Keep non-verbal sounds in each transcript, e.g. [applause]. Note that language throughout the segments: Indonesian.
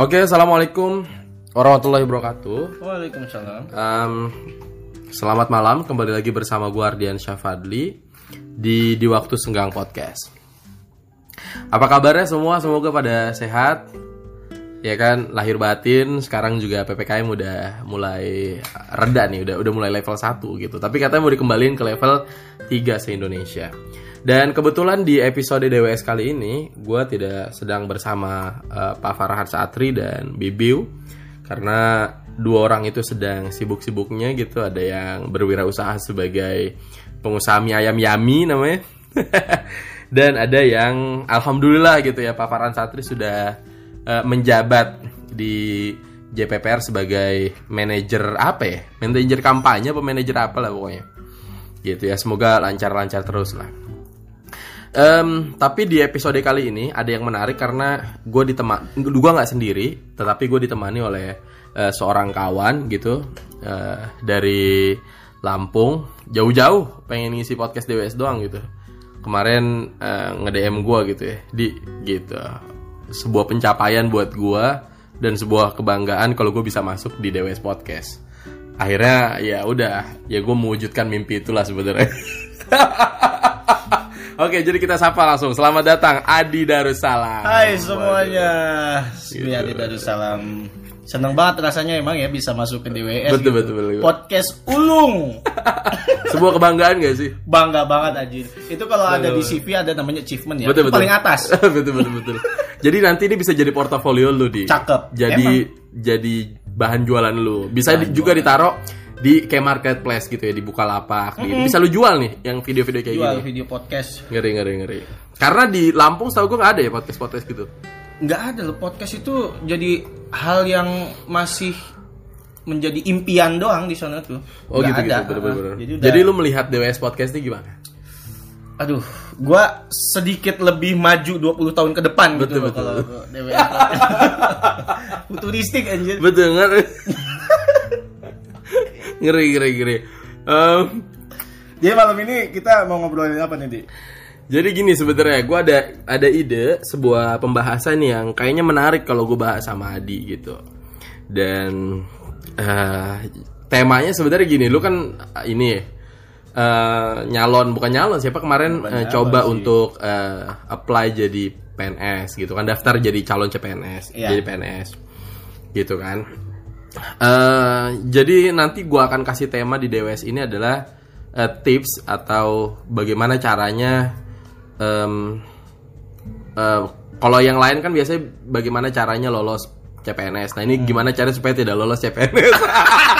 Oke, assalamualaikum warahmatullahi wabarakatuh. Waalaikumsalam. Um, selamat malam, kembali lagi bersama gue Ardian Syafadli di di waktu senggang podcast. Apa kabarnya semua? Semoga pada sehat. Ya kan, lahir batin. Sekarang juga ppkm udah mulai reda nih, udah udah mulai level 1 gitu. Tapi katanya mau dikembaliin ke level 3 se Indonesia. Dan kebetulan di episode DWS kali ini, gue tidak sedang bersama eh, Pak Farhan Satri dan Bibiu karena dua orang itu sedang sibuk-sibuknya gitu. Ada yang berwirausaha sebagai pengusaha mie ayam Yami namanya, [laughs] dan ada yang alhamdulillah gitu ya Pak Farhan Satri sudah eh, menjabat di JPPR sebagai manajer apa ya? Manajer kampanye apa manajer apa lah pokoknya. Gitu ya, semoga lancar-lancar terus lah. Em, tapi di episode kali ini ada yang menarik karena gue diteman, gue nggak sendiri, tetapi gue ditemani oleh eh, seorang kawan gitu eh, dari Lampung, jauh-jauh pengen ngisi podcast DWS doang gitu. Kemarin eh, nge-DM gue gitu ya, di gitu. Sebuah pencapaian buat gue dan sebuah kebanggaan kalau gue bisa masuk di DWS podcast. Akhirnya ya udah, ya gue mewujudkan mimpi itulah sebenarnya. [laughs] Oke, jadi kita sapa langsung. Selamat datang Adi Darussalam. Hai semuanya. Gitu. Biar Darussalam. Seneng banget rasanya emang ya bisa masuk ke DWS. Betul, gitu. betul, betul. Podcast ulung. [laughs] Sebuah kebanggaan gak sih? Bangga banget anjir. Itu kalau ada di CV ada namanya achievement ya. Betul, Itu betul. paling atas. [laughs] betul, betul, betul. Jadi nanti ini bisa jadi portofolio lu di. Cakep. Jadi jadi bahan jualan lu. Bisa di- juga ditaruh di kayak marketplace gitu ya, di Bukalapak gitu. Bisa lu jual nih yang video-video kayak Jual gini. video podcast. Ngeri, ngeri, ngeri. Karena di Lampung setahu gue nggak ada ya podcast-podcast gitu. Nggak ada loh podcast itu jadi hal yang masih menjadi impian doang di sana tuh. Oh gitu gitu, ada. bener, bener, bener. Jadi, Jadi, udah- lu melihat DWS podcast ini gimana? Aduh, gua sedikit lebih maju 20 tahun ke depan Betul, gitu betul. kalau DWS. [laughs] Futuristik anjir. Betul ngeri. [laughs] ngeri, ngeri, ngeri. Em, Jadi malam ini kita mau ngobrolin apa nih, Di? Jadi gini sebenarnya gue ada ada ide sebuah pembahasan yang kayaknya menarik kalau gue bahas sama Adi gitu. Dan eh, temanya sebenarnya gini, lu kan eh, ini eh, nyalon bukan nyalon siapa kemarin eh, coba untuk eh, apply jadi PNS gitu kan daftar jadi calon CPNS Iya. jadi PNS gitu kan. Eh, jadi nanti gua akan kasih tema di DWS ini adalah eh, tips atau bagaimana caranya em, eh, kalau yang lain kan biasanya bagaimana caranya lolos CPNS. Nah ini gimana cara supaya tidak lolos CPNS? [laughs]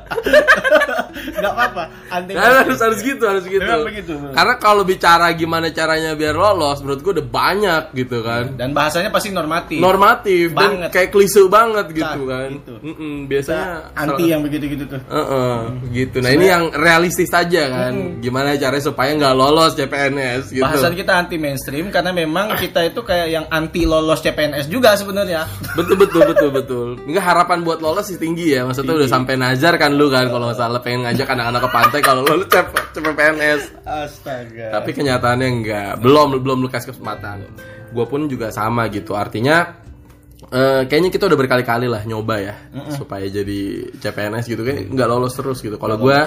Enggak apa-apa. Anti Kan harus harus gitu harus gitu. Memang begitu. Karena kalau bicara gimana caranya biar lolos, menurut gua udah banyak gitu kan. Dan bahasanya pasti normatif. Normatif dan Banget. kayak klise banget gitu Nah, kan. gitu. Mm-mm, biasanya anti yang begitu-gitu tuh. Heeh, gitu. Nah ini yang realistis aja kan. Gimana caranya supaya nggak lolos CPNS gitu. Bahasan kita anti mainstream karena memang kita itu kayak yang anti lolos CPNS juga sebenarnya. Betul betul betul betul. Enggak harapan buat lolos sih tinggi ya. Maksudnya udah sampai nazar kan lu kan kalau nggak salah pengen ngajak anak-anak ke pantai kalau lolos CP, CPNS. Astaga. Tapi kenyataannya enggak. Belum belum lu kasih kesempatan. Gue pun juga sama gitu. Artinya eh, kayaknya kita udah berkali-kali lah nyoba ya supaya jadi CPNS gitu kayak nggak lolos terus gitu. Kalau gue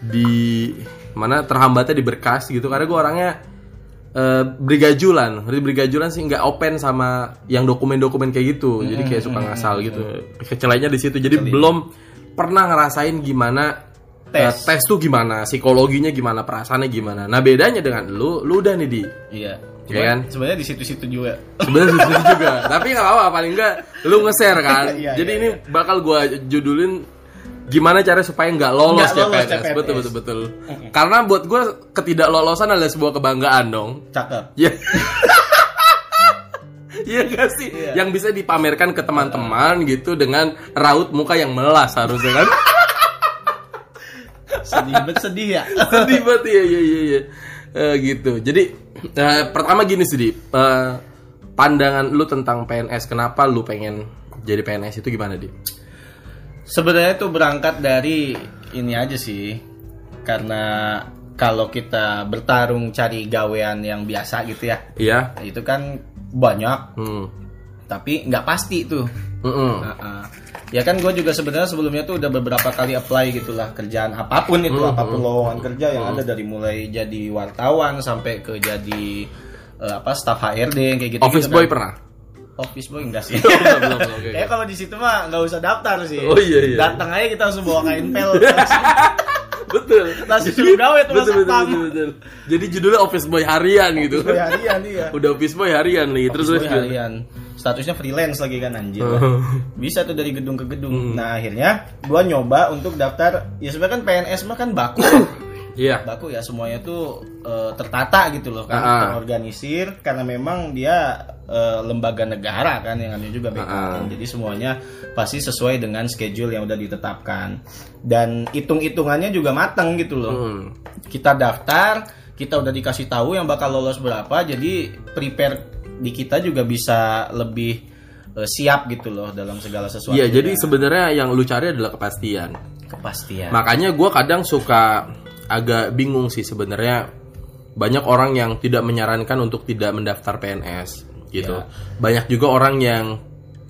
di mana terhambatnya di berkas gitu karena gue orangnya eh, brigajulan, Jadi brigajulan sih nggak open sama yang dokumen-dokumen kayak gitu. Jadi kayak suka ngasal gitu. Kecelainya di situ. Jadi belum pernah ngerasain gimana Tes. eh, tes tuh gimana, psikologinya gimana, perasaannya gimana. Nah bedanya dengan lu, lu udah nih di Iya. Iya kan? Sebenarnya di situ-situ juga. sebenarnya di situ juga. [laughs] Tapi nggak apa-apa, paling nggak lu nge-share kan. Iya, Jadi iya, ini bakal gua judulin gimana cara supaya nggak lolos, Nggak lolos CPNS. CPNS. Betul betul betul. Karena buat gua ketidaklolosan adalah sebuah kebanggaan dong. Cakep. Ya. Iya [laughs] gak sih? Yang bisa dipamerkan ke teman-teman gitu dengan raut muka yang melas harusnya kan. [laughs] Sedih banget sedih ya. [laughs] Sedih banget ya, iya iya iya. Eh, gitu. Jadi eh, pertama gini sih, Di. Eh, pandangan lu tentang PNS, kenapa lu pengen jadi PNS itu gimana, Di? Sebenarnya itu berangkat dari ini aja sih. Karena kalau kita bertarung cari gawean yang biasa gitu ya. Iya. Itu kan banyak Hmm. tapi nggak pasti tuh Mm-mm. Nah, ah. Ya kan gue juga sebenarnya sebelumnya tuh udah beberapa kali apply gitulah kerjaan apa pun itu Hmm, apa pun lowongan kerja yang ada dari mulai jadi wartawan sampai ke jadi eh, apa staff HRD yang kayak gitu Office boy pernah? office boy enggak sih [laughs] belum, belum, oke, Kayak kalau di situ mah nggak usah daftar sih Oh, iya, iya. datang aja kita langsung bawa kain pel [laughs] betul. langsung suruh gawe tuh betul, betul, betul, betul. Jadi judulnya Office Boy harian gitu. Boy harian iya [laughs] Udah Office Boy harian nih. Terus Office boy harian statusnya freelance lagi kan anjir Oh. bisa tuh dari gedung ke gedung Hmm. nah akhirnya gua nyoba untuk daftar ya sebenarnya kan PNS mah kan baku Iya. baku ya semuanya tuh eh, tertata gitu loh kan Ah. terorganisir karena memang dia eh, lembaga negara kan yang namanya juga BKN Ah. jadi semuanya pasti sesuai dengan schedule yang udah ditetapkan dan hitung-hitungannya juga matang gitu loh Hmm. kita daftar kita udah dikasih tahu yang bakal lolos berapa jadi prepare di kita juga bisa lebih eh, siap gitu loh dalam segala sesuatu Iya, jadi sebenarnya yang lu cari adalah kepastian. kepastian Makanya gua kadang suka agak bingung sih sebenarnya banyak orang yang tidak menyarankan untuk tidak mendaftar PNS gitu. Ya. Banyak juga orang yang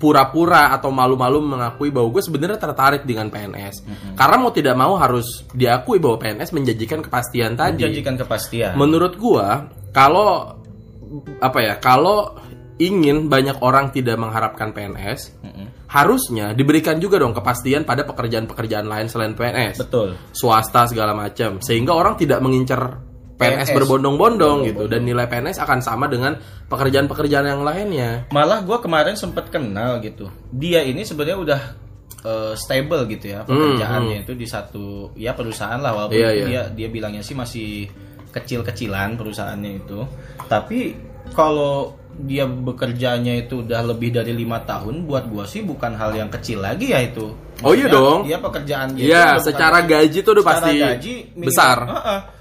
pura-pura atau malu-malu mengakui bahwa gue sebenarnya tertarik dengan PNS. Karena mau tidak mau harus diakui bahwa PNS menjanjikan kepastian tadi. menjanjikan kepastian Menurut gua, kalau apa ya, kalau ingin banyak orang tidak mengharapkan PNS, harusnya diberikan juga dong kepastian pada pekerjaan-pekerjaan lain selain PNS, betul. Swasta segala macam, sehingga orang tidak mengincar PNS, PNS. berbondong-bondong gitu. dan nilai PNS akan sama dengan pekerjaan-pekerjaan yang lainnya. malah gue kemarin sempet kenal gitu. Dia ini sebenarnya udah eh, stable gitu ya pekerjaannya itu di satu ya perusahaan lah walaupun Hmm, itu iya. dia dia bilangnya sih masih kecil-kecilan perusahaannya itu tapi kalau dia bekerjanya itu udah lebih dari lima tahun buat gua sih bukan hal yang kecil lagi ya itu Oh, iya Maksudnya, dong. dia pekerjaan dia Iya, bukan secara lagi- gaji tuh udah pasti gaji minimal- besar.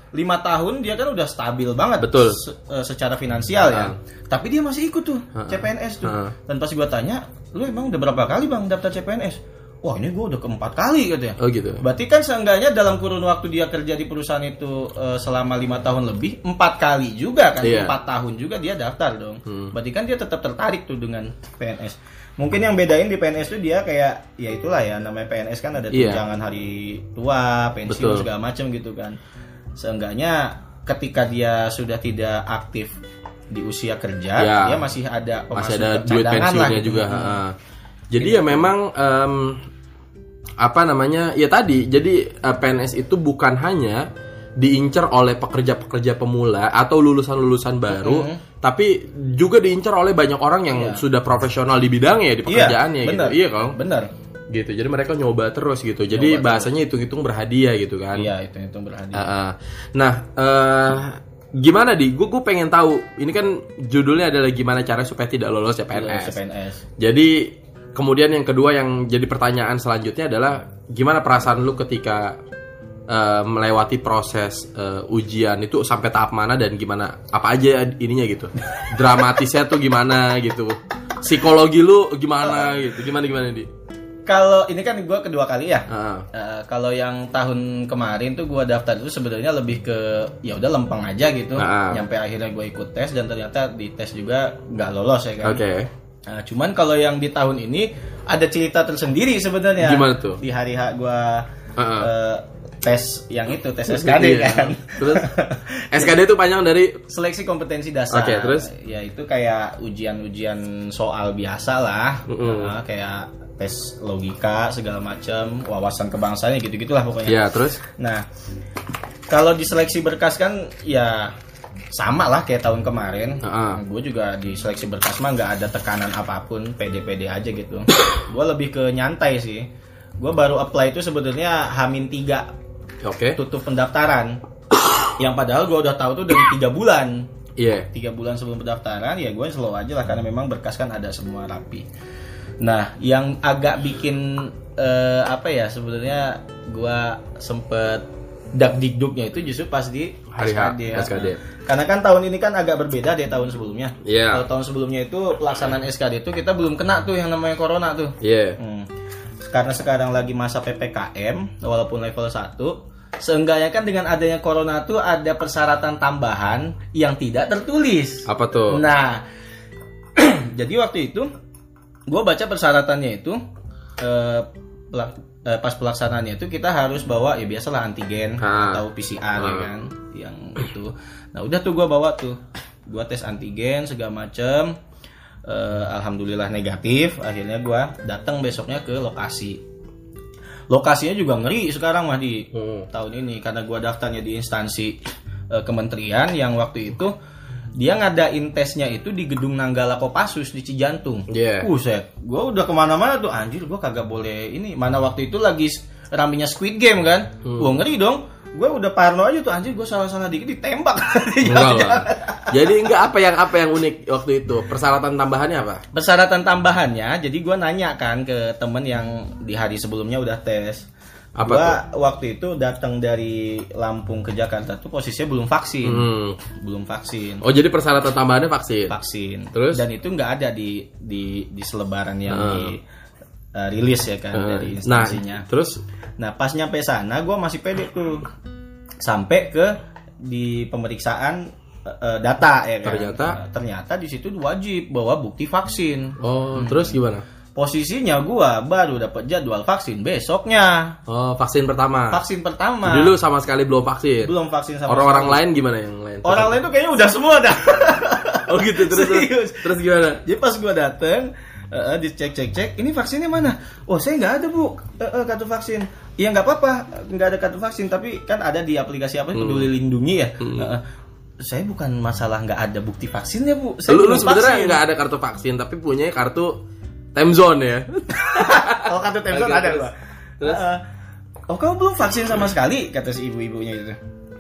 Lima tahun dia kan udah stabil banget Betul. se- eh, secara finansial ya tapi dia masih ikut tuh CPNS tuh Heeh. dan pas gua tanya lu emang udah berapa kali bang daftar CPNS wah ini gua udah keempat kali katanya Oh gitu. berarti kan seenggaknya dalam kurun waktu dia kerja di perusahaan itu eh, selama lima tahun lebih empat kali juga kan. Hmm. empat tahun juga dia daftar dong berarti kan dia tetap tertarik tuh dengan PNS mungkin yang bedain di PNS tuh dia kayak ya itulah ya namanya PNS kan ada Iya. tunjangan hari tua pensiun segala macam gitu kan seenggaknya ketika dia sudah tidak aktif di usia kerja Ya. dia masih ada masih ada duit pensiunnya lah gitu. juga. heeh. Jadi ya memang em, apa namanya ya tadi jadi eh, PNS itu bukan hanya diincar oleh pekerja-pekerja pemula atau lulusan-lulusan baru, tapi juga diincar oleh banyak orang yang Iya. sudah profesional di bidangnya di pekerjaannya gitu. benar. Iya kan? benar Gitu. Jadi mereka nyoba terus gitu. Jadi bahasanya hitung-hitung berhadiah gitu kan. iya itu itu berhadiah Heeh. Nah, eh gimana di? Gue gue pengen tahu. Ini kan judulnya adalah gimana cara supaya tidak lolos CPNS. CPNS Jadi kemudian yang kedua yang jadi pertanyaan selanjutnya adalah gimana perasaan lu ketika eh, melewati proses eh, ujian itu sampai tahap mana dan gimana apa aja ininya gitu. Dramatisnya tuh gimana gitu. Psikologi lu gimana gitu. Gimana gimana di? kalau ini kan gue kedua kali ya Heeh. Eh, kalau yang tahun kemarin tuh gue daftar itu sebenarnya lebih ke ya udah lempeng aja gitu Ah. nyampe akhirnya gue ikut tes dan ternyata di tes juga nggak lolos ya kan Oke. Nah, cuman kalau yang di tahun ini ada cerita tersendiri sebenarnya Gimana tuh? di hari H gue Heeh. eh, tes yang itu tes [laughs] SKD Iya. kan Terus [laughs] SKD itu panjang dari seleksi kompetensi dasar. Oke, terus? Ya itu kayak ujian-ujian soal biasa lah, Mm-mm. Nah, kayak tes logika segala macam, wawasan kebangsaan gitu gitulah pokoknya. ya terus Nah, kalau di seleksi berkas kan ya sama lah kayak tahun kemarin. Heeh. Gue juga di seleksi berkas mah nggak ada tekanan apa pun, pede-pede aja gitu. [coughs] gue lebih ke nyantai sih. Gue baru apply itu sebetulnya Hamin 3 oke. tutup pendaftaran. [coughs] Yang padahal gue udah tahu tuh dari tiga bulan Iya. tiga bulan sebelum pendaftaran ya gue slow aja lah karena memang berkas kan ada semua rapi. Nah, yang agak bikin eh, apa ya sebenarnya gue sempet dak dikduknya itu justru pas di SKD. ya. SKD. Karena kan tahun ini kan agak berbeda dari tahun sebelumnya. Iya. Kalau tahun sebelumnya itu pelaksanaan SKD itu kita belum kena tuh yang namanya corona tuh. Iya. Hmm. Karena sekarang lagi masa PPKM walaupun level 1 Seenggaknya kan dengan adanya corona tuh ada persyaratan tambahan yang tidak tertulis. Apa tuh? Nah, [clears throat] jadi waktu itu gue baca persyaratannya itu eh, eh, pas pelaksanaannya itu kita harus bawa ya biasalah antigen Ah. atau PCR ya Ah. kan? Yang itu. Nah udah tuh gue bawa tuh. Gue tes antigen segala macem. Eh, alhamdulillah negatif. Akhirnya gue datang besoknya ke lokasi. Lokasinya juga ngeri sekarang mah di Hmm. tahun ini karena gua daftarnya di instansi eh, kementerian yang waktu itu dia ngadain tesnya itu di gedung Nanggala Kopassus di Cijantung. Iya. Buset, gua udah ke mana-mana tuh anjir gua kagak boleh ini. Mana waktu itu lagi raminya Squid Game kan? Hmm. Wah ngeri dong. Gua udah parno aja tuh anjir gua salah-salah dikit ditembak. [laughs] Enggak lah. Jadi enggak apa yang apa yang unik waktu itu? Persyaratan tambahannya apa? Persyaratan tambahannya, jadi gua nanya kan ke temen yang di hari sebelumnya udah tes. Apa gua waktu itu datang dari Lampung ke Jakarta tuh posisinya belum vaksin, Hmm. belum vaksin, Oh, jadi persyaratan tambahannya vaksin. vaksin. Terus? Dan itu nggak ada di di di selebaran yang Hmm. di uh, rilis ya kan dari Nah, instansinya. terus Nah, pas nyampe sana gua masih pede tuh. Sampai ke di pemeriksaan uh, data ya kan. Ternyata? Nah, ternyata di situ wajib bawa bukti vaksin. oh, terus gimana? Posisinya gua baru dapat jadwal vaksin besoknya. Oh, vaksin pertama. Vaksin pertama. Jadi lu sama sekali belum vaksin. belum vaksin sama Orang-orang sekali. lain gimana yang lain? Orang lain tuh kayaknya udah semua dah. [laughs] Oh gitu terus Serius. terus gimana? Jadi pas gua dateng eh, dicek cek cek ini vaksinnya mana? Oh saya nggak ada bu Eh, eh, kartu vaksin. Iya nggak apa-apa nggak ada kartu vaksin tapi kan ada di aplikasi apa peduli lindungi ya. Eh, eh, saya bukan masalah nggak ada bukti vaksinnya bu. Saya Lu, lu sebenarnya vaksin. nggak ada kartu vaksin tapi punya kartu time zone ya. [laughs] Kalau kartu Temzon Oke, ada terus. gua. Terus? Eh, oh kamu belum vaksin sama sekali kata si ibu-ibunya itu.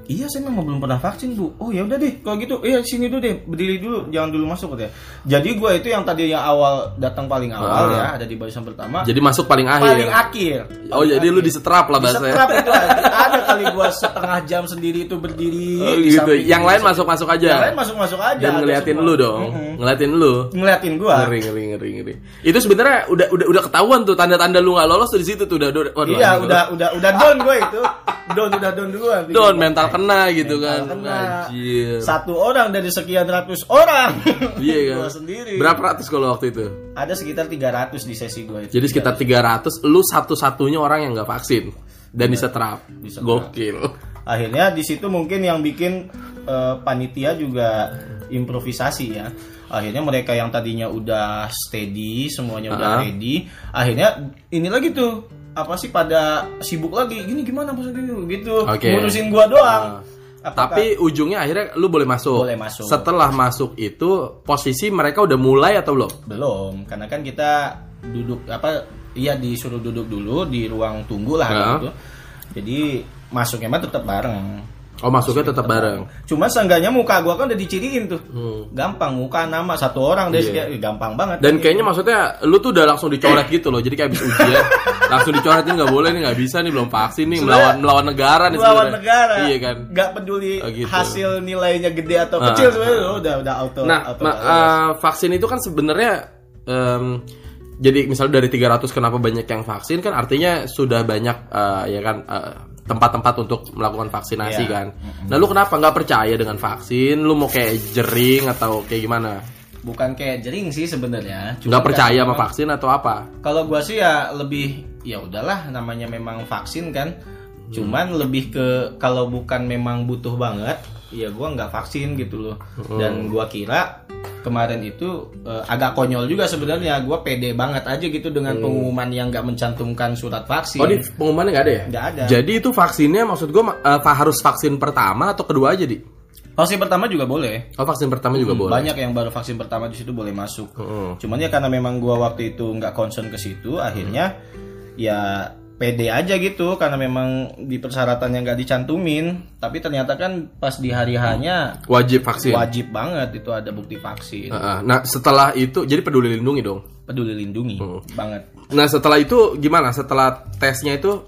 Iya saya memang belum pernah vaksin bu. Oh ya udah deh kalau gitu. Iya sini dulu deh berdiri dulu jangan dulu masuk ya. Jadi gua itu yang tadi yang awal datang paling awal Ah. ya ada di barisan pertama. Jadi masuk paling akhir. paling akhir. Oh, jadi lu disetrap lah bahasanya. Setrap itu ada, kali gua setengah jam sendiri itu berdiri. Oh, gitu. Yang lain samping- masuk-masuk aja. Yang lain masuk-masuk aja. Dan ngeliatin semua. lu dong. Mm-mm. Ngeliatin lu. Ngeliatin gua. Ngeri ngeri ngeri ngeri. Itu sebenarnya udah udah udah ketahuan tuh tanda-tanda lu nggak lolos tuh di situ tuh udah udah waduh, Iya anjing, udah udah udah down gue itu down udah down duluan Down mental kena gitu Mental kan. kena. Anjir. satu orang dari sekian ratus orang [laughs] Iya kan. Gua sendiri Berapa ratus kalau waktu itu? ada sekitar 300 di sesi gue itu Jadi sekitar 300 lu satu-satunya orang yang nggak vaksin dan disetrap. Disetrap. Gokil. akhirnya di situ mungkin yang bikin eh, panitia juga improvisasi ya akhirnya mereka yang tadinya udah steady semuanya udah Ah. ready akhirnya ini lagi tuh apa sih pada sibuk lagi gini gimana maksudnya gitu Oke. ngurusin gua doang. Apakah- Tapi ujungnya akhirnya lu boleh masuk. Boleh masuk. Setelah masuk itu posisi mereka udah mulai atau belum? Belum, karena kan kita duduk apa iya disuruh duduk dulu di ruang tunggu lah Ya. gitu. Jadi masuknya mah tetap bareng. Oh masuknya tetap bareng. Cuma seenggaknya muka gua kan udah diciriin tuh. Hmm. Gampang muka nama satu orang deh Iya. sekian- gampang banget. Dan kayaknya maksudnya lu tuh udah langsung dicoret gitu loh. Jadi kayak habis ujian [laughs] langsung dicoret ini nggak boleh nih nggak bisa nih belum vaksin nih melawan melawan negara nih melawan sebenarnya. negara. Iya kan. Gak peduli Oh, gitu. hasil nilainya gede atau Ah, kecil sebenarnya udah udah auto Nah, auto ma- eh, vaksin itu kan sebenarnya em, jadi misalnya dari 300 kenapa banyak yang vaksin kan artinya sudah banyak eh, ya kan eh, tempat-tempat untuk melakukan vaksinasi Iya. kan. Nah, lu kenapa nggak percaya dengan vaksin? Lu mau kayak jering atau kayak gimana? bukan kayak jering sih sebenarnya. Nggak percaya sama vaksin atau apa? Kalau gua sih ya lebih ya udahlah namanya memang vaksin kan. Cuman lebih ke kalau bukan memang butuh banget, ya gua nggak vaksin gitu loh. Dan gua kira kemarin itu eh, agak konyol juga sebenarnya. Gua pede banget aja gitu dengan pengumuman yang nggak mencantumkan surat vaksin. Oh, di pengumumannya nggak ada ya? Nggak ada. Jadi itu vaksinnya maksud eh, fa- harus vaksin pertama atau kedua aja, Di? Vaksin pertama juga boleh. Oh, vaksin pertama juga boleh. Banyak yang baru vaksin pertama di situ boleh masuk. Heeh. Cuman ya karena memang gua waktu itu nggak concern ke situ, akhirnya ya pede aja gitu karena memang di persyaratannya nggak dicantumin. Tapi ternyata kan pas di hari hanya Wajib vaksin. wajib banget itu ada bukti vaksin. Heeh. Nah, setelah itu jadi peduli lindungi dong. Peduli lindungi banget. Nah setelah itu gimana? Setelah tesnya itu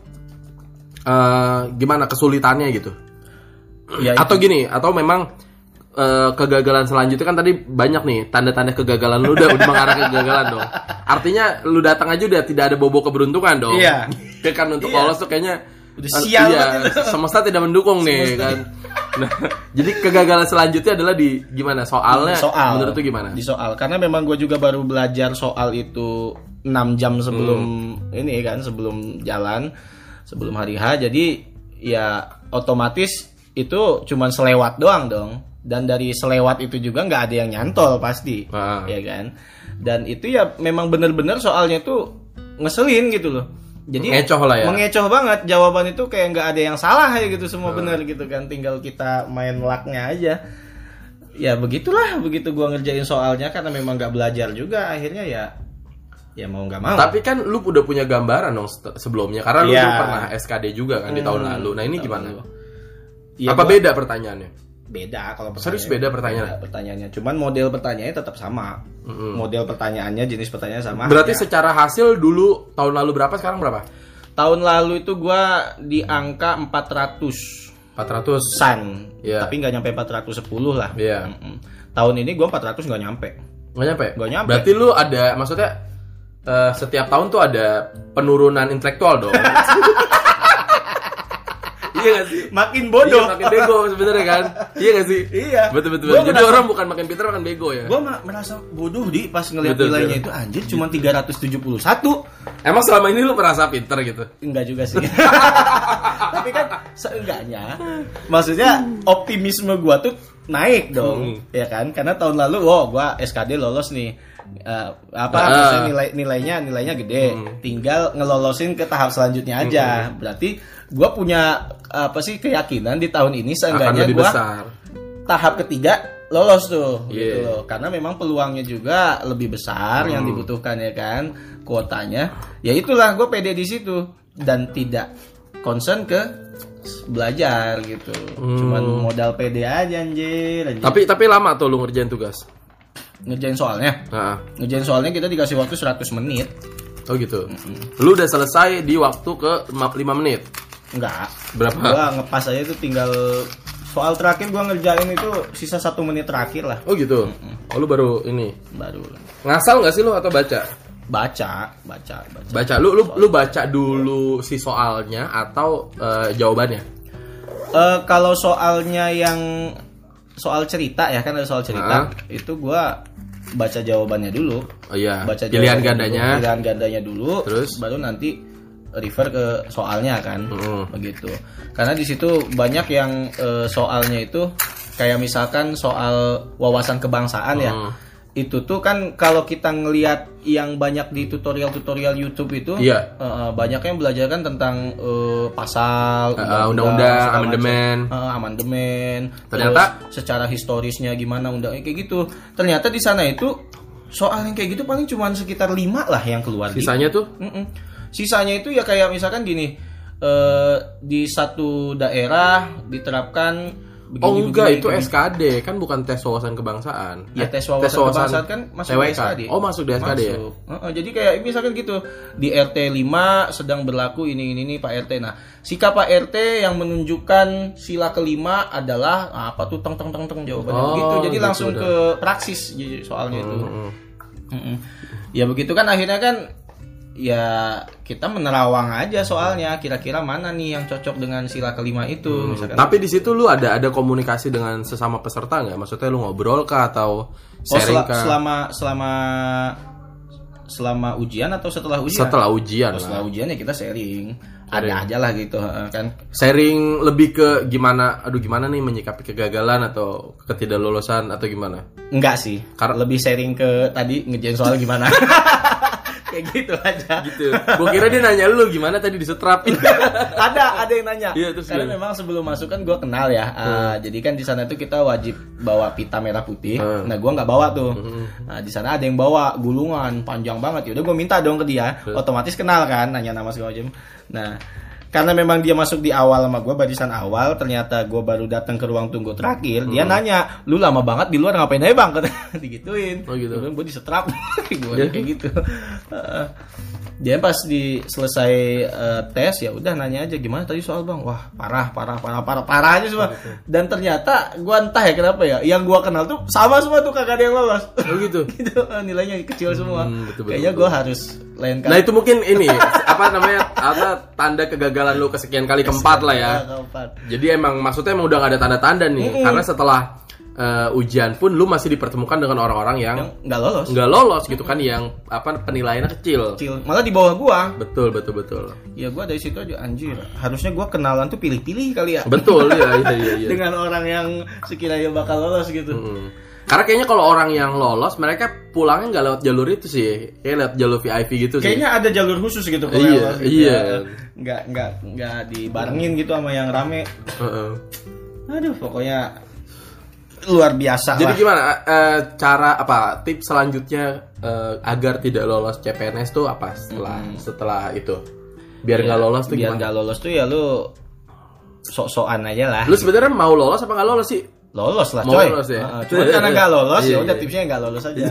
eh gimana kesulitannya gitu? Ya atau gini? Atau memang eh, kegagalan selanjutnya kan tadi banyak nih tanda-tanda kegagalan lu udah udah mengarah ke kegagalan dong. Artinya lu datang aja udah tidak ada bobo keberuntungan dong. Iya. [laughs] Ya kan untuk Iya. lolos tuh kayaknya Udah sial iya, itu. [laughs] semesta tidak mendukung nih kan. [laughs] Nah, jadi kegagalan selanjutnya adalah di gimana soalnya? soal Menurut tuh gimana? di soal karena memang gue juga baru belajar soal itu 6 jam sebelum Hmm. ini kan sebelum jalan sebelum hari H jadi ya otomatis itu cuman selewat doang dong dan dari selewat itu juga nggak ada yang nyantol pasti Ah. ya kan dan itu ya memang bener-bener soalnya itu ngeselin gitu loh jadi Mengecoh lah ya. mengecoh banget jawaban itu kayak nggak ada yang salah ya gitu semua bener gitu kan tinggal kita main lucknya aja ya begitulah begitu gua ngerjain soalnya karena memang nggak belajar juga akhirnya ya ya mau nggak mau Tapi kan lu udah punya gambaran dong sebelumnya karena lu Iya. pernah SKD juga kan di tahun lalu. Nah, ini gimana? Ya, Apa gua- beda pertanyaannya? Beda kalau Serius pertanyaan- beda pertanyaan? beda pertanyaannya cuman model pertanyaannya tetap sama model pertanyaannya jenis pertanyaannya sama Berarti hanya- secara hasil dulu tahun lalu berapa sekarang berapa? tahun lalu itu gua di angka 400 400. san Iya. tapi nggak nyampe 410 lah Iya. Mm-mm. tahun ini gua 400 nggak nyampe Nggak nyampe? Nggak nyampe. Berarti lu ada maksudnya eh, setiap tahun tuh ada penurunan intelektual dong. [laughs] iya gak sih? makin Iya, bodoh makin bego sebenarnya kan? Iya gak sih? Iya. Betul betul. Gua Jadi merasa- orang bukan makin pintar makin bego ya. Gua ma- merasa bodoh di pas ngeliat Betul, nilainya betul. itu anjir cuma 371. Emang selama ini lu merasa pintar gitu? Enggak juga sih. [laughs] Tapi kan seenggaknya maksudnya optimisme gua tuh naik dong, Hmm. ya kan? Karena tahun lalu wow gua SKD lolos nih. Eh, apa maksudnya nilai nilainya nilainya gede. Hmm. Tinggal ngelolosin ke tahap selanjutnya aja. Berarti gua punya apa sih keyakinan di tahun ini seenggaknya besar. tahap ketiga lolos tuh gitu Iya. loh karena memang peluangnya juga lebih besar yang Hmm. dibutuhkan ya kan kuotanya ya itulah gue pede di situ dan tidak concern ke belajar gitu cuman modal pede aja anjir, anjir. Hmm. Tapi tapi lama tuh lu ngerjain tugas. Ngerjain soalnya Nah, ngerjain soalnya kita dikasih waktu 100 menit oh gitu. Lu udah selesai di waktu ke 5 menit. enggak Berapa? gua ngepas aja tuh tinggal soal terakhir gua ngerjain itu sisa satu menit terakhir lah Oh gitu. Oh lu baru ini. baru Ngasal nggak sih lu atau baca? baca baca baca Baca. Lu lu lu baca dulu si soalnya atau eh, jawabannya? Eh, kalau soalnya yang soal cerita ya kan ada soal cerita Ah. itu gua baca jawabannya dulu Oh iya. baca Pilihan gandanya. dulu, pilihan gandanya dulu Terus? baru nanti refer ke soalnya kan Mm. begitu karena di situ banyak yang eh, soalnya itu kayak misalkan soal wawasan kebangsaan ya Mm. Itu tuh kan kalau kita ngelihat yang banyak di tutorial-tutorial YouTube itu Iya. eh, banyak yang belajarkan tentang eh, pasal Eh, undang-undang, macam. amandemen. Eh, amandemen Ternyata- terus secara historisnya gimana undang kayak gitu ternyata di sana itu soal yang kayak gitu paling cuma sekitar lima lah yang keluar di Sisanya tuh Mm-mm. Sisanya itu ya kayak misalkan gini, eh, di satu daerah diterapkan begini, Oh enggak, begini, itu begini. SKD kan bukan tes wawasan kebangsaan. Ya Eh, tes wawasan kebangsaan kan masuk TWK. di SKD. Oh masuk di SKD ya. Masuk. Heeh, jadi kayak misalkan gitu di RT 5 sedang berlaku ini ini ini Pak RT. Nah, sikap Pak RT yang menunjukkan sila kelima adalah ah, apa tuh teng teng teng teng jawabannya Oh, begitu. Jadi gitu langsung udah. ke praksis soalnya itu. Mm-mm. Mm-mm. Ya begitu kan akhirnya kan ya kita menerawang aja soalnya kira-kira mana nih yang cocok dengan sila kelima itu misalkan. Tapi di situ lu ada ada komunikasi dengan sesama peserta nggak? Maksudnya lu ngobrol kah atau Oh, sharing sel- kah? selama selama selama ujian atau setelah ujian? Setelah ujian Oh, lah. setelah ujian ya kita sharing. Ada aja lah gitu kan. Sharing lebih ke gimana? Aduh gimana nih menyikapi kegagalan atau ketidaklulusan atau gimana? Enggak sih. Karena- lebih sharing ke tadi ngejain soal gimana. [laughs] Kayak gitu aja. Gitu. Gua kira dia nanya lu gimana tadi disetrap. ada ada yang nanya. Iya, terus karena gimana? memang sebelum masuk kan gue kenal ya. Ah, jadi kan di sana tuh kita wajib bawa pita merah putih. Hmm. nah gue nggak bawa tuh. Nah di sana ada yang bawa gulungan panjang banget. Ya udah gue minta dong ke dia. Otomatis kenal kan nanya nama segala macam. Nah karena memang dia masuk di awal sama gue barisan awal ternyata gue baru datang ke ruang tunggu terakhir dia nanya lu lama banget di luar ngapain aja bang? [laughs] Digituin. Oh, gitu. gue disetrap. [laughs] Gue kayak gitu. Dia pas di selesai eh, tes ya udah nanya aja gimana tadi soal bang? Wah parah parah parah parah parah aja semua dan ternyata gua entah ya kenapa ya yang gua kenal tuh sama semua tuh kagak ada yang lolos. Oh gitu. [laughs] gitu nilainya kecil semua. Hmm, betul, betul, kayaknya gua harus lain kali. Nah itu mungkin ini apa namanya apa tanda kegagalan lu kesekian kali keempat lah ya. keempat Jadi emang maksudnya emang udah gak ada tanda-tanda nih karena setelah eh, ujian pun lu masih dipertemukan dengan orang-orang yang nggak lolos nggak lolos gitu kan yang apa penilaiannya kecil. kecil malah di bawah gua Betul betul betul. ya gua dari situ aja anjir harusnya gua kenalan tuh pilih-pilih kali ya Betul ya iya iya iya. [laughs] dengan orang yang sekiranya bakal lolos gitu Hmm. Karena kayaknya kalau orang yang lolos mereka pulangnya nggak lewat jalur itu sih, kayak lewat jalur VIP gitu sih. kayaknya ada jalur khusus gitu kalau Iya, lolos gitu iya. ya. nggak nggak nggak dibarengin gitu sama yang rame Heeh. aduh pokoknya luar biasa Jadi lah gimana eh, cara apa tips selanjutnya eh, agar tidak lolos CPNS tuh apa setelah setelah itu? Biar nggak lolos tuh biar gimana? nggak lolos tuh ya lu sok-sokan aja lah Lu sebenarnya mau lolos apa nggak lolos sih? Lolos lah Mau coy lolos ya? Heeh, cuman karena nggak lolos Iya, ya udah iya. tipsnya nggak lolos aja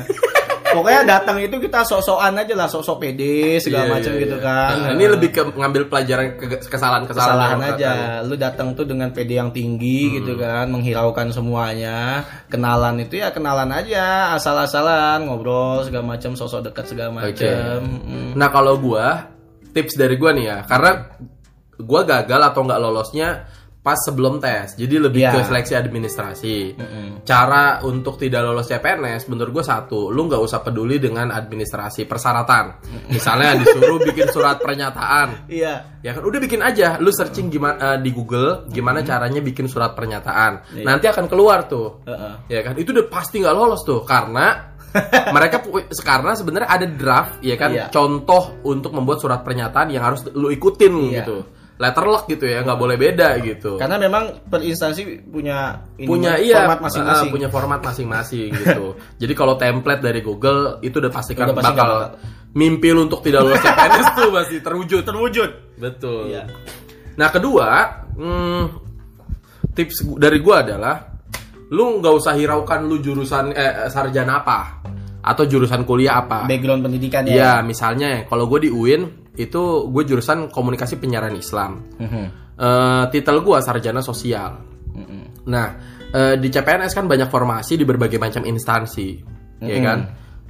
pokoknya datang itu kita sok-sokan aja lah sok-sok pede segala Iya, macam iya, gitu iya. kan Nah, ini lebih ke ngambil pelajaran ke- kesalahan-kesalahan aja kata- lu datang tuh dengan pede yang tinggi Hmm. gitu kan menghiraukan semuanya kenalan itu ya kenalan aja asal-asalan ngobrol segala macam sosok dekat segala macam Mm. Nah kalau gua tips dari gua nih ya, karena gua gagal atau nggak lolosnya pas sebelum tes, jadi lebih Iya. ke seleksi administrasi. Cara untuk tidak lolos CPNS, menurut gua satu, lu nggak usah peduli dengan administrasi persyaratan. Misalnya disuruh bikin surat pernyataan, iya ya kan udah bikin aja, lu searching gimana di Google gimana caranya bikin surat pernyataan, nanti akan keluar tuh. Heeh. Ya kan itu udah pasti nggak lolos tuh karena [laughs] mereka karena sebenarnya ada draft ya kan Iya. contoh untuk membuat surat pernyataan yang harus lu ikutin Iya. gitu letterlock gitu ya nggak boleh beda gitu. Karena memang per instansi punya ini punya mah, iya format masing-masing. ah, punya format masing-masing gitu. [laughs] Jadi kalau template dari Google itu udah pastikan Udah pasti bakal nggak mimpi lu untuk tidak lulus CPNS tuh pasti terwujud. Terwujud. Betul. Iya. nah kedua hmm, tips dari gua adalah lu nggak usah hiraukan lu jurusan eh, sarjana apa atau jurusan kuliah apa. Background pendidikan ya. Iya, misalnya kalau gue di UIN itu gue jurusan komunikasi penyiaran Islam. Mhm. Eh, titel gue sarjana sosial. Mhm. Nah, eh, di CPNS kan banyak formasi di berbagai macam instansi, ya kan?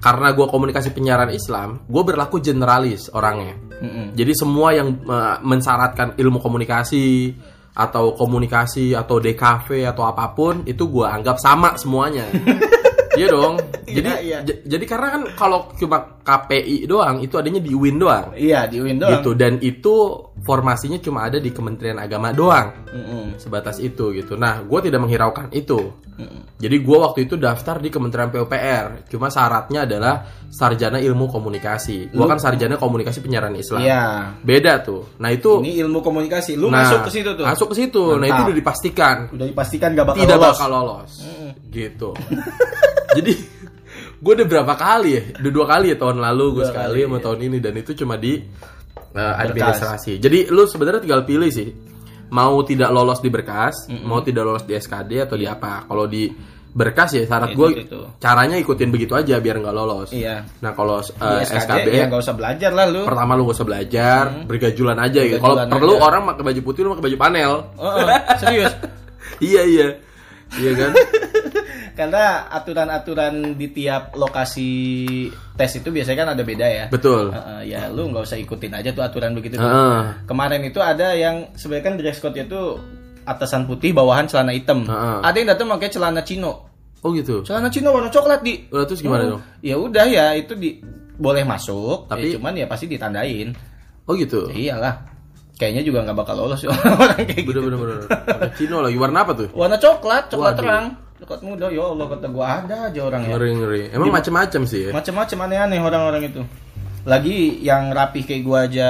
Karena gue komunikasi penyiaran Islam, gue berlaku generalis orangnya. Mhm. Jadi semua yang eh, mensyaratkan ilmu komunikasi atau komunikasi atau DKV atau apa pun itu gue anggap sama semuanya. [laughs] iya dong. Jadi Iya, iya. j- jadi karena kan kalau cuma KPI doang itu adanya di UIN doang. iya di UIN doang Gitu dan itu formasinya cuma ada di Kementerian Agama doang. Mhm. Sebatas itu gitu. Nah, gue tidak menghiraukan itu. Mhm. Jadi gue waktu itu daftar di Kementerian PUPR. Cuma syaratnya adalah sarjana ilmu komunikasi. Gue kan sarjana komunikasi penyiaran Islam. iya Beda tuh. Nah itu ini ilmu komunikasi lu nah, masuk ke situ tuh Masuk ke situ. Nah itu Mantap. udah dipastikan udah dipastikan gak bakal tidak lolos bakal lolos. Gitu. [laughs] Jadi gue udah berapa kali ya? Udah dua kali ya tahun lalu gue sekali kali, sama iya. tahun ini dan itu cuma di uh, administrasi. Jadi lu sebenarnya tinggal pilih sih. Mau tidak lolos di berkas, mau tidak lolos di SKD atau di apa. Kalau di berkas ya syarat Itu- gue itu. caranya ikutin begitu aja biar nggak lolos. iya Nah kalau uh, SKD, SKB ya gak usah belajar lah lu pertama lu gak usah belajar, bergajulan aja gitu. Kalau Bergajulan perlu aja. orang pakai baju putih lu pakai baju panel. Oh, oh, serius [laughs] iya iya. Iya kan? [laughs] karena aturan-aturan di tiap lokasi tes itu biasanya kan ada beda ya Betul. Heeh, ya lu nggak usah ikutin aja tuh aturan begitu tuh. Heeh. kemarin itu ada yang sebenarnya kan dress code itu atasan putih bawahan celana hitam Heeh. ada yang datang pakai celana chino Oh gitu. celana chino warna coklat di Udah terus gimana Oh, dong? ya udah ya itu di boleh masuk Tapi- ya, cuman ya pasti ditandain Oh gitu. Ya iyalah kayaknya juga nggak bakal lolos [laughs] orang kayak gitu Bener bener bener. Cino lagi warna apa tuh? warna coklat coklat Waduh. terang coklat muda ya Allah kata gua ada aja orang ya Ngeri ngeri. Emang macem-macem sih ya. macam-macam aneh-aneh orang-orang itu lagi yang rapih kayak gua aja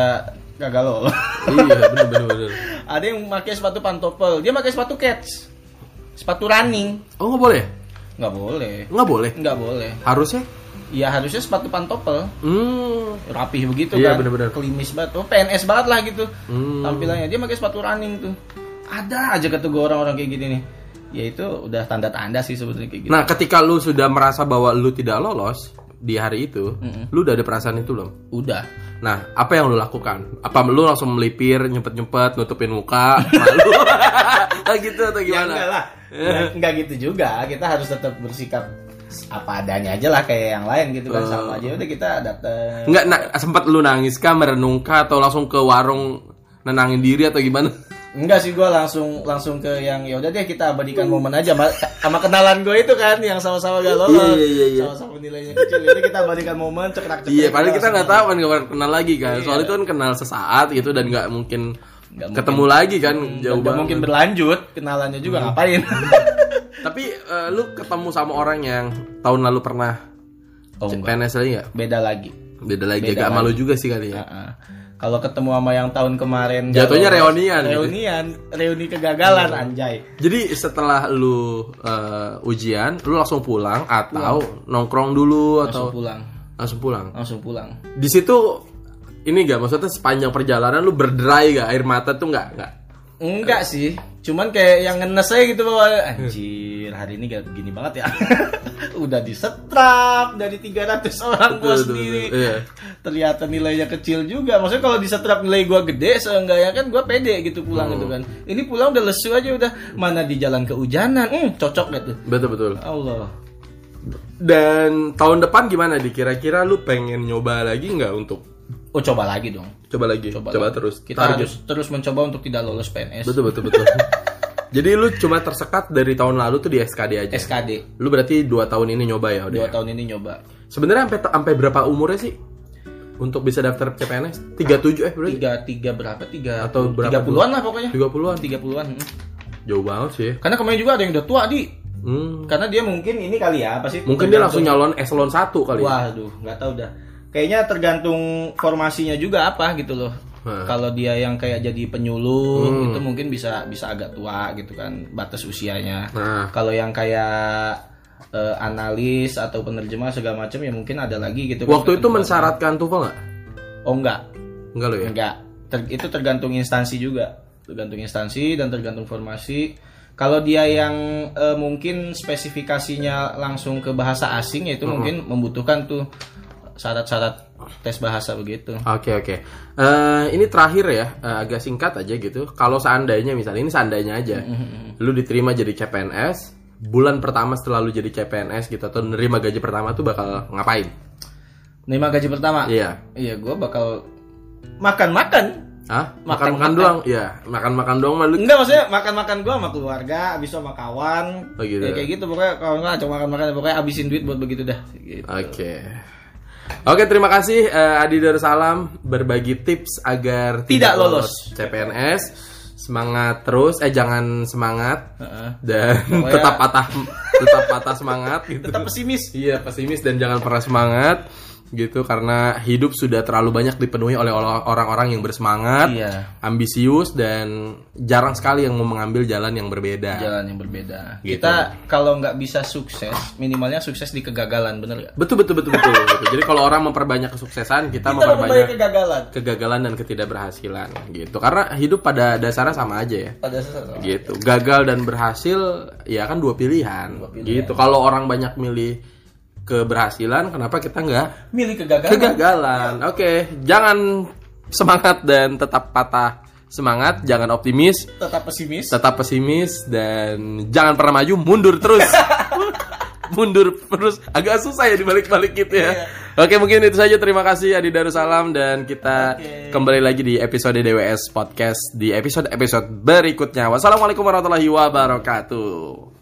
gagal lolos iya bener bener bener. [laughs] ada yang pakai sepatu pantopel dia pakai sepatu cats sepatu running Oh nggak boleh? nggak boleh Nggak boleh. nggak boleh Harusnya? Ya harusnya sepatu pantopel Hmm. rapih begitu Iya, kan bener-bener. klimis banget oh, PNS banget lah gitu Hmm. tampilannya dia pakai sepatu running tuh ada aja kata gue orang-orang kayak gini nih ya itu udah tanda-tanda sih sebetulnya kayak gitu Nah ketika lu sudah merasa bahwa lu tidak lolos di hari itu, lu udah ada perasaan itu belum? udah Nah, apa yang lu lakukan? Apa lu langsung melipir, nyempet-nyempet, nutupin muka, malu? [laughs] Gitu atau ya gimana? enggak lah [laughs] Ya, enggak gitu juga kita harus tetap bersikap apa adanya aja lah kayak yang lain gitu kan sama aja. Udah kita datang Enggak na- sempat lu nangis kah, merenung kah atau langsung ke warung nenangin diri atau gimana? Enggak sih gue langsung langsung ke yang ya udah deh kita abadikan momen aja sama, sama kenalan gue itu kan yang sama-sama gak lolos. Iya, iya, iya. sama-sama nilainya kecil. Jadi kita abadikan momen cekrak cekrak Iya, padahal kita nggak tahu kan nggak kenal lagi kan. Soalnya itu kan kenal sesaat gitu dan nggak mungkin Nggak ketemu lagi kan jauh Gak banget. mungkin berlanjut kenalannya juga ngapain [laughs] Tapi eh, lu ketemu sama orang yang tahun lalu pernah oh PNS lagi nggak? beda lagi. Beda lagi, Beda agak malu juga sih kali ya. Heeh. kalau ketemu sama yang tahun kemarin Jatuhnya lolos, reunian gitu. reunian reuni kegagalan anjay. Jadi setelah lu eh, ujian, lu langsung pulang atau nongkrong dulu langsung atau pulang. Langsung pulang? langsung pulang. Di situ ini gak maksudnya sepanjang perjalanan lu berderai gak air mata tuh nggak? Nggak? Enggak sih, cuman kayak yang ngenes aja gitu bahwa [laughs] anjir hari ini gak begini banget ya. [laughs] Udah disetrap dari 300 orang betul, sendiri. betul. Iya. Ternyata nilainya kecil juga. Maksudnya kalau disetrap nilai gua gede, seenggaknya kan gua pede gitu pulang gitu kan. Ini pulang udah lesu aja udah mana di jalan kehujanan. Hmm, cocok gak tuh? betul betul. Allah. Dan tahun depan gimana di kira-kira lu pengen nyoba lagi nggak untuk Oh coba lagi dong. coba lagi coba, lagi. terus Kita Target. harus terus mencoba untuk tidak lolos PNS. betul betul betul [laughs] jadi lu cuma tersekat dari tahun lalu tuh di SKD aja SKD. lu berarti dua tahun ini nyoba ya udah Dua ya? tahun ini nyoba. sebenarnya sampai sampai berapa umurnya sih untuk bisa daftar CPNS 37 eh berarti Tiga tiga berapa? Tiga Atau berapa tiga puluhan lah pokoknya. 30-an Tiga puluhan. hmm. jauh banget sih Karena kemarin juga ada yang udah tua di. hmm. Karena dia mungkin ini kali ya apa sih? mungkin dia langsung nyalon eselon 1 kali ya Waduh, nggak tahu dah. Kayaknya tergantung formasinya juga apa gitu loh. Kalau dia yang kayak jadi penyuluh itu mungkin bisa bisa agak tua gitu kan batas usianya. nah Kalau yang kayak eh, analis atau penerjemah segala macam ya mungkin ada lagi gitu. kan. waktu itu mensyaratkan TOEFL nggak Oh enggak, enggak lo ya Enggak. Ter- itu tergantung instansi juga. Tergantung instansi dan tergantung formasi. Kalau dia yang eh, mungkin spesifikasinya langsung ke bahasa asing ya itu mungkin membutuhkan tuh syarat-syarat tes bahasa begitu. Oke oke. Eh, ini terakhir ya, eh, agak singkat aja gitu. Kalau seandainya misalnya ini seandainya aja, lu diterima jadi CPNS, bulan pertama setelah lu jadi CPNS gitu atau nerima gaji pertama tuh bakal ngapain? Nerima gaji pertama. Iya. Iya, gua bakal makan-makan. Hah? Makan- Makan makan makan. doang? Iya, makan makan doang mah lu. Enggak maksudnya makan-makan gua sama keluarga, habis itu sama kawan. Oh, gitu. Ya, kayak gitu pokoknya enggak cuma makan-makan pokoknya habisin duit buat begitu dah. Gitu. Oke. Oke, terima kasih eh, Adi Darussalam berbagi tips agar Tidak lolos. CPNS. Semangat terus, eh jangan semangat Heeh. dan [laughs] Pokoknya- tetap patah tetap patah semangat gitu. Tetap pesimis. Iya pesimis dan jangan pernah semangat gitu karena hidup sudah terlalu banyak dipenuhi oleh orang-orang yang bersemangat, Iya. ambisius dan jarang sekali yang mau mengambil jalan yang berbeda. jalan yang berbeda. Gitu. Kita kalau nggak bisa sukses, minimalnya sukses di kegagalan, bener nggak? Betul betul betul betul. betul. [laughs] Jadi kalau orang memperbanyak kesuksesan, kita, Kita memperbanyak kegagalan. kegagalan dan ketidakberhasilan gitu. Karena hidup pada dasarnya sama aja ya. Pada saat Gitu. Gagal dan berhasil ya kan dua pilihan. Gitu. Kalau orang banyak milih keberhasilan, kenapa kita nggak milih kegagalan. kegagalan. Oke, jangan semangat dan tetap patah semangat, jangan optimis, Tetap pesimis. tetap pesimis dan jangan pernah maju, mundur terus. [laughs] mundur terus agak susah ya dibalik-balik gitu ya. Oke, mungkin itu saja. Terima kasih Adi Darussalam dan kita Oke. kembali lagi di episode DWS Podcast di episode-episode berikutnya. Wassalamualaikum warahmatullahi wabarakatuh.